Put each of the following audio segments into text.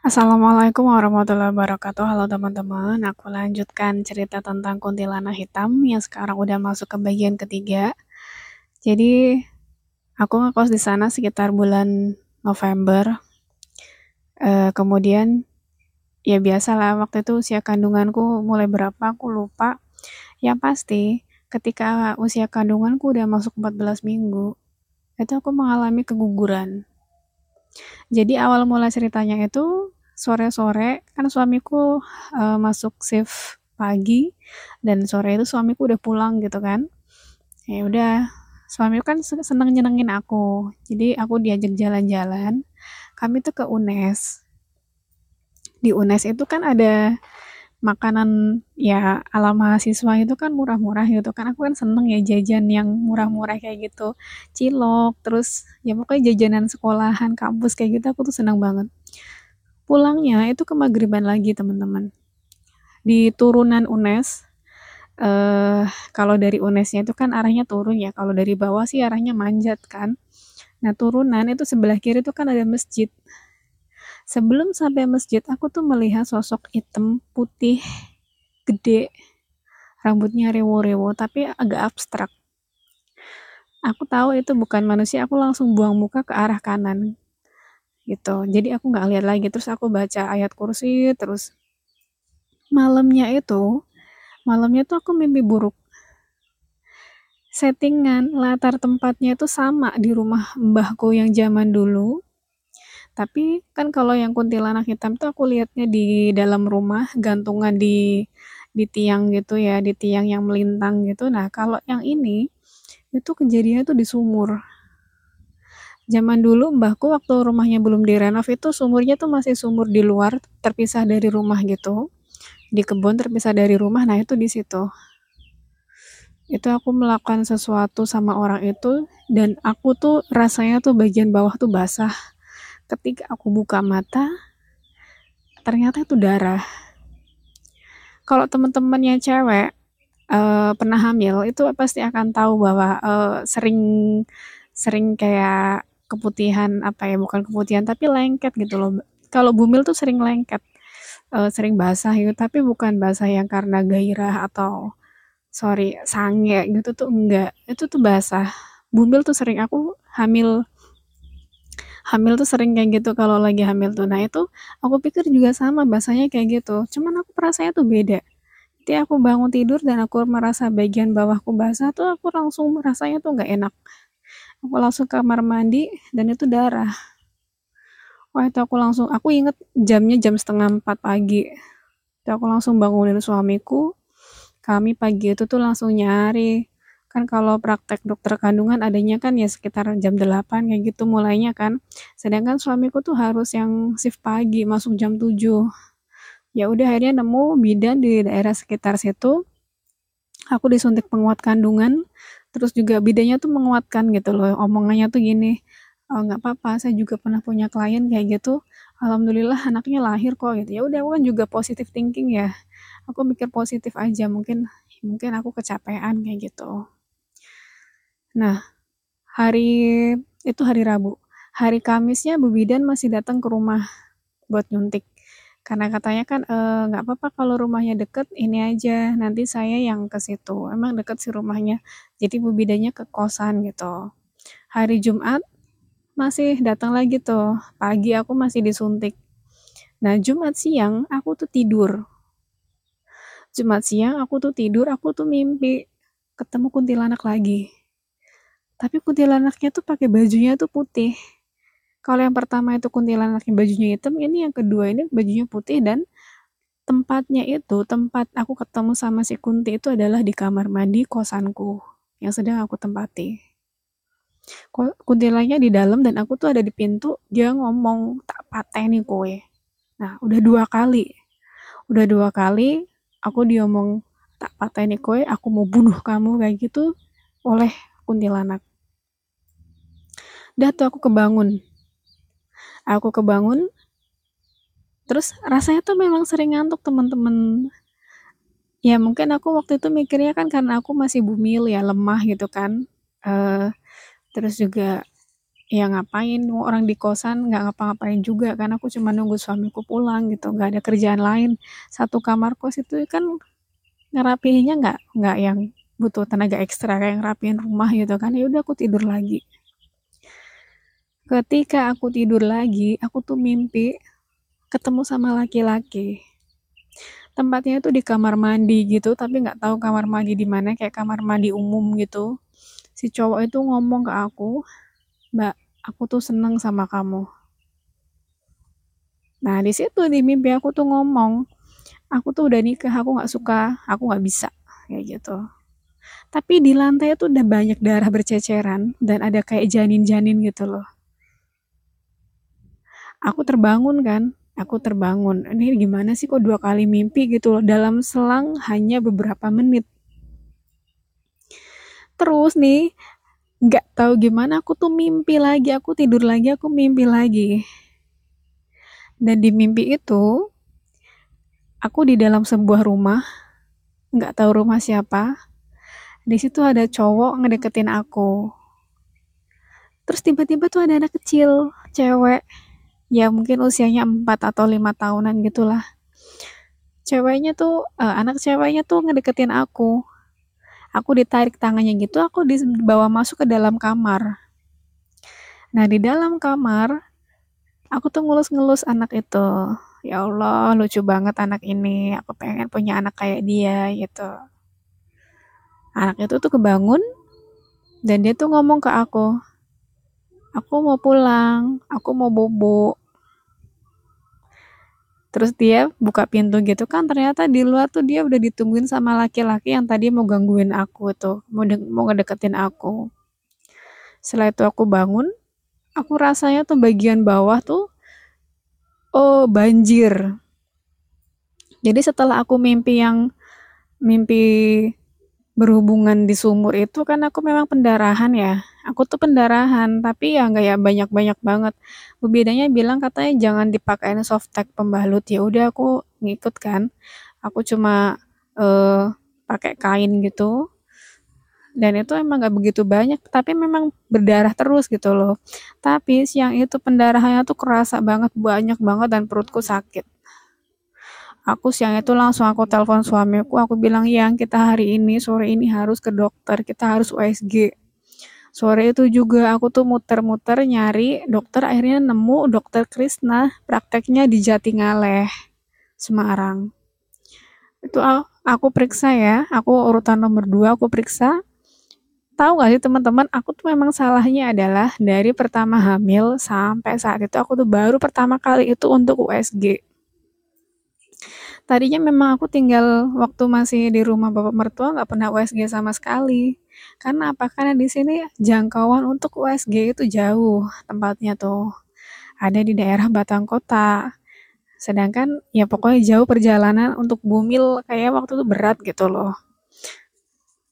Assalamualaikum warahmatullahi wabarakatuh. Halo teman-teman, aku lanjutkan cerita tentang kuntilanak hitam yang sekarang udah masuk ke bagian ketiga. Jadi, aku ngekos di sana sekitar bulan November. E, kemudian, ya biasalah waktu itu usia kandunganku mulai berapa aku lupa. Yang pasti, ketika usia kandunganku udah masuk 14 minggu, itu aku mengalami keguguran jadi awal mula ceritanya itu sore-sore kan suamiku uh, masuk shift pagi dan sore itu suamiku udah pulang gitu kan. Ya udah suamiku kan seneng nyenengin aku. Jadi aku diajak jalan-jalan. Kami tuh ke UNES. Di UNES itu kan ada makanan ya ala mahasiswa itu kan murah-murah gitu kan. Aku kan seneng ya jajan yang murah-murah kayak gitu. Cilok terus ya pokoknya jajanan sekolahan kampus kayak gitu aku tuh seneng banget. Pulangnya itu ke magriban lagi teman-teman. Di turunan UNES eh kalau dari UNESnya itu kan arahnya turun ya. Kalau dari bawah sih arahnya manjat kan. Nah turunan itu sebelah kiri itu kan ada masjid Sebelum sampai masjid, aku tuh melihat sosok hitam putih gede, rambutnya rewo-rewo, tapi agak abstrak. Aku tahu itu bukan manusia, aku langsung buang muka ke arah kanan. Gitu. Jadi aku nggak lihat lagi, terus aku baca ayat kursi, terus malamnya itu, malamnya tuh aku mimpi buruk. Settingan latar tempatnya itu sama di rumah mbahku yang zaman dulu, tapi kan kalau yang kuntilanak hitam tuh aku lihatnya di dalam rumah, gantungan di di tiang gitu ya, di tiang yang melintang gitu. Nah, kalau yang ini itu kejadiannya tuh di sumur. Zaman dulu mbahku waktu rumahnya belum direnov itu sumurnya tuh masih sumur di luar, terpisah dari rumah gitu. Di kebun terpisah dari rumah, nah itu di situ. Itu aku melakukan sesuatu sama orang itu dan aku tuh rasanya tuh bagian bawah tuh basah ketika aku buka mata ternyata itu darah. Kalau teman-teman cewek uh, pernah hamil itu pasti akan tahu bahwa uh, sering sering kayak keputihan apa ya bukan keputihan tapi lengket gitu loh. Kalau bumil tuh sering lengket uh, sering basah gitu. Tapi bukan basah yang karena gairah atau sorry sange gitu tuh enggak. Itu tuh basah. Bumil tuh sering aku hamil hamil tuh sering kayak gitu kalau lagi hamil tuh. Nah itu aku pikir juga sama bahasanya kayak gitu. Cuman aku perasanya tuh beda. Jadi aku bangun tidur dan aku merasa bagian bawahku basah tuh aku langsung merasanya tuh nggak enak. Aku langsung ke kamar mandi dan itu darah. Wah itu aku langsung, aku inget jamnya jam setengah empat pagi. Itu aku langsung bangunin suamiku. Kami pagi itu tuh langsung nyari kan kalau praktek dokter kandungan adanya kan ya sekitar jam 8 kayak gitu mulainya kan. Sedangkan suamiku tuh harus yang shift pagi masuk jam 7 ya udah akhirnya nemu bidan di daerah sekitar situ. Aku disuntik penguat kandungan terus juga bidannya tuh menguatkan gitu loh. Omongannya tuh gini oh, nggak apa-apa saya juga pernah punya klien kayak gitu. Alhamdulillah anaknya lahir kok gitu. Ya udah aku kan juga positif thinking ya. Aku mikir positif aja mungkin mungkin aku kecapean kayak gitu Nah, hari itu hari Rabu. Hari Kamisnya Bu Bidan masih datang ke rumah buat nyuntik. Karena katanya kan eh, nggak apa-apa kalau rumahnya deket, ini aja nanti saya yang ke situ. Emang deket sih rumahnya. Jadi Bu Bidannya ke kosan gitu. Hari Jumat masih datang lagi tuh. Pagi aku masih disuntik. Nah, Jumat siang aku tuh tidur. Jumat siang aku tuh tidur, aku tuh mimpi ketemu kuntilanak lagi tapi kuntilanaknya tuh pakai bajunya tuh putih. Kalau yang pertama itu kuntilanaknya bajunya hitam ini yang kedua ini bajunya putih dan tempatnya itu tempat aku ketemu sama si Kunti itu adalah di kamar mandi kosanku yang sedang aku tempati. Kuntilanaknya di dalam dan aku tuh ada di pintu dia ngomong tak pateni kowe nah udah dua kali. Udah dua kali aku diomong tak pateni kowe aku mau bunuh kamu kayak gitu oleh kuntilanak Dah tuh aku kebangun. Aku kebangun, terus rasanya tuh memang sering ngantuk teman-teman. Ya mungkin aku waktu itu mikirnya kan karena aku masih bumil ya lemah gitu kan. Uh, terus juga ya ngapain orang di kosan nggak ngapa-ngapain juga kan aku cuma nunggu suamiku pulang gitu nggak ada kerjaan lain satu kamar kos itu kan ngerapihinnya nggak nggak yang butuh tenaga ekstra kayak ngerapiin rumah gitu kan ya udah aku tidur lagi ketika aku tidur lagi aku tuh mimpi ketemu sama laki-laki tempatnya itu di kamar mandi gitu tapi nggak tahu kamar mandi di mana kayak kamar mandi umum gitu si cowok itu ngomong ke aku Mbak, aku tuh seneng sama kamu. Nah, di situ di mimpi aku tuh ngomong, aku tuh udah nikah, aku nggak suka, aku nggak bisa, kayak gitu. Tapi di lantai tuh udah banyak darah berceceran dan ada kayak janin-janin gitu loh. Aku terbangun kan, aku terbangun. Ini gimana sih kok dua kali mimpi gitu loh? Dalam selang hanya beberapa menit. Terus nih, nggak tahu gimana aku tuh mimpi lagi. Aku tidur lagi aku mimpi lagi. Dan di mimpi itu aku di dalam sebuah rumah. Nggak tahu rumah siapa. Di situ ada cowok ngedeketin aku. Terus tiba-tiba tuh ada anak kecil cewek ya mungkin usianya 4 atau lima tahunan gitulah. Ceweknya tuh uh, anak ceweknya tuh ngedeketin aku. Aku ditarik tangannya gitu aku dibawa masuk ke dalam kamar. Nah di dalam kamar aku tuh ngelus-ngelus anak itu. Ya Allah lucu banget anak ini. Aku pengen punya anak kayak dia gitu. Anak itu tuh kebangun dan dia tuh ngomong ke aku aku mau pulang aku mau bobo Terus dia buka pintu gitu kan ternyata di luar tuh dia udah ditungguin sama laki-laki yang tadi mau gangguin aku tuh, mau mau ngedeketin aku. Setelah itu aku bangun, aku rasanya tuh bagian bawah tuh oh banjir. Jadi setelah aku mimpi yang mimpi berhubungan di sumur itu kan aku memang pendarahan ya. Aku tuh pendarahan, tapi ya nggak ya banyak-banyak banget. Bu bidannya bilang katanya jangan dipakein softtek pembalut. Ya udah aku ngikut kan. Aku cuma uh, pakai kain gitu. Dan itu emang nggak begitu banyak, tapi memang berdarah terus gitu loh. Tapi siang itu pendarahannya tuh kerasa banget, banyak banget dan perutku sakit aku siang itu langsung aku telepon suamiku aku bilang yang kita hari ini sore ini harus ke dokter kita harus USG sore itu juga aku tuh muter-muter nyari dokter akhirnya nemu dokter Krisna prakteknya di Jatingaleh Semarang. Itu aku periksa ya aku urutan nomor dua aku periksa. Tahu gak sih teman-teman aku tuh memang salahnya adalah dari pertama hamil sampai saat itu aku tuh baru pertama kali itu untuk USG Tadinya memang aku tinggal waktu masih di rumah bapak mertua nggak pernah USG sama sekali. Karena apa? Karena di sini jangkauan untuk USG itu jauh tempatnya tuh. Ada di daerah Batang Kota. Sedangkan ya pokoknya jauh perjalanan untuk bumil kayak waktu itu berat gitu loh.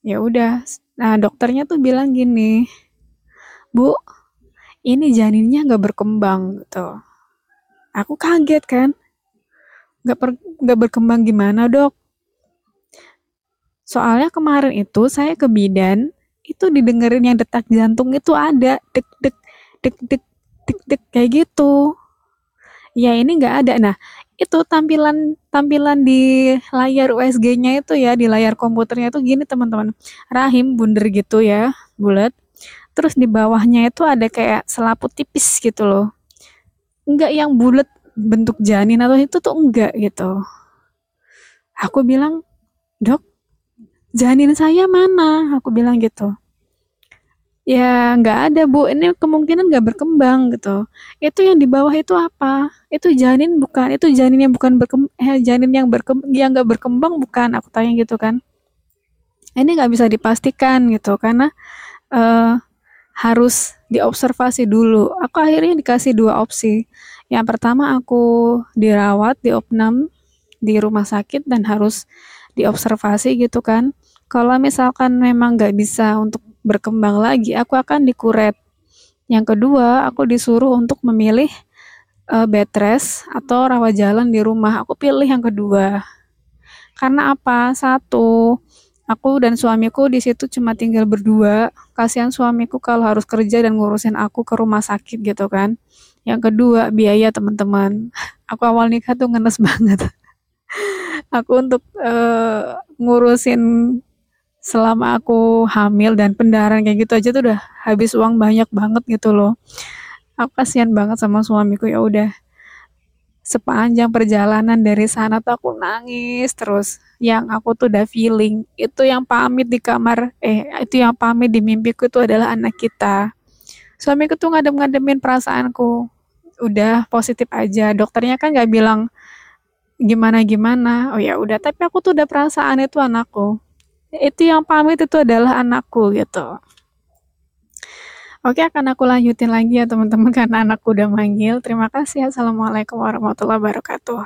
Ya udah. Nah, dokternya tuh bilang gini, "Bu, ini janinnya nggak berkembang gitu." Aku kaget kan nggak nggak berkembang gimana dok? Soalnya kemarin itu saya ke bidan itu didengerin yang detak jantung itu ada dek dek dek dek dek dek kayak gitu. Ya ini nggak ada. Nah itu tampilan tampilan di layar USG-nya itu ya di layar komputernya itu gini teman-teman. Rahim bunder gitu ya bulat. Terus di bawahnya itu ada kayak selaput tipis gitu loh. Enggak yang bulat bentuk janin atau itu tuh enggak gitu. Aku bilang dok janin saya mana? Aku bilang gitu. Ya nggak ada bu. Ini kemungkinan nggak berkembang gitu. Itu yang di bawah itu apa? Itu janin bukan itu janin yang bukan berkembang eh, janin yang berkembang yang nggak berkembang bukan? Aku tanya gitu kan. Ini nggak bisa dipastikan gitu. Karena uh, harus diobservasi dulu aku akhirnya dikasih dua opsi yang pertama aku dirawat di opnam di rumah sakit dan harus diobservasi gitu kan. Kalau misalkan memang nggak bisa untuk berkembang lagi, aku akan dikuret. Yang kedua, aku disuruh untuk memilih uh, bed rest atau rawat jalan di rumah. Aku pilih yang kedua. Karena apa? Satu, Aku dan suamiku di situ cuma tinggal berdua. Kasihan suamiku kalau harus kerja dan ngurusin aku ke rumah sakit gitu kan. Yang kedua, biaya teman-teman. Aku awal nikah tuh ngenes banget. aku untuk uh, ngurusin selama aku hamil dan pendarahan kayak gitu aja tuh udah habis uang banyak banget gitu loh. Aku kasihan banget sama suamiku ya udah sepanjang perjalanan dari sana tuh aku nangis terus. Yang aku tuh udah feeling itu yang pamit di kamar eh itu yang pamit di mimpiku itu adalah anak kita. Suamiku tuh ngadem-ngademin perasaanku. Udah positif aja. Dokternya kan nggak bilang gimana gimana. Oh ya udah tapi aku tuh udah perasaan itu anakku. Itu yang pamit itu adalah anakku gitu Oke, akan aku lanjutin lagi ya teman-teman karena anakku udah manggil. Terima kasih. Assalamualaikum warahmatullahi wabarakatuh.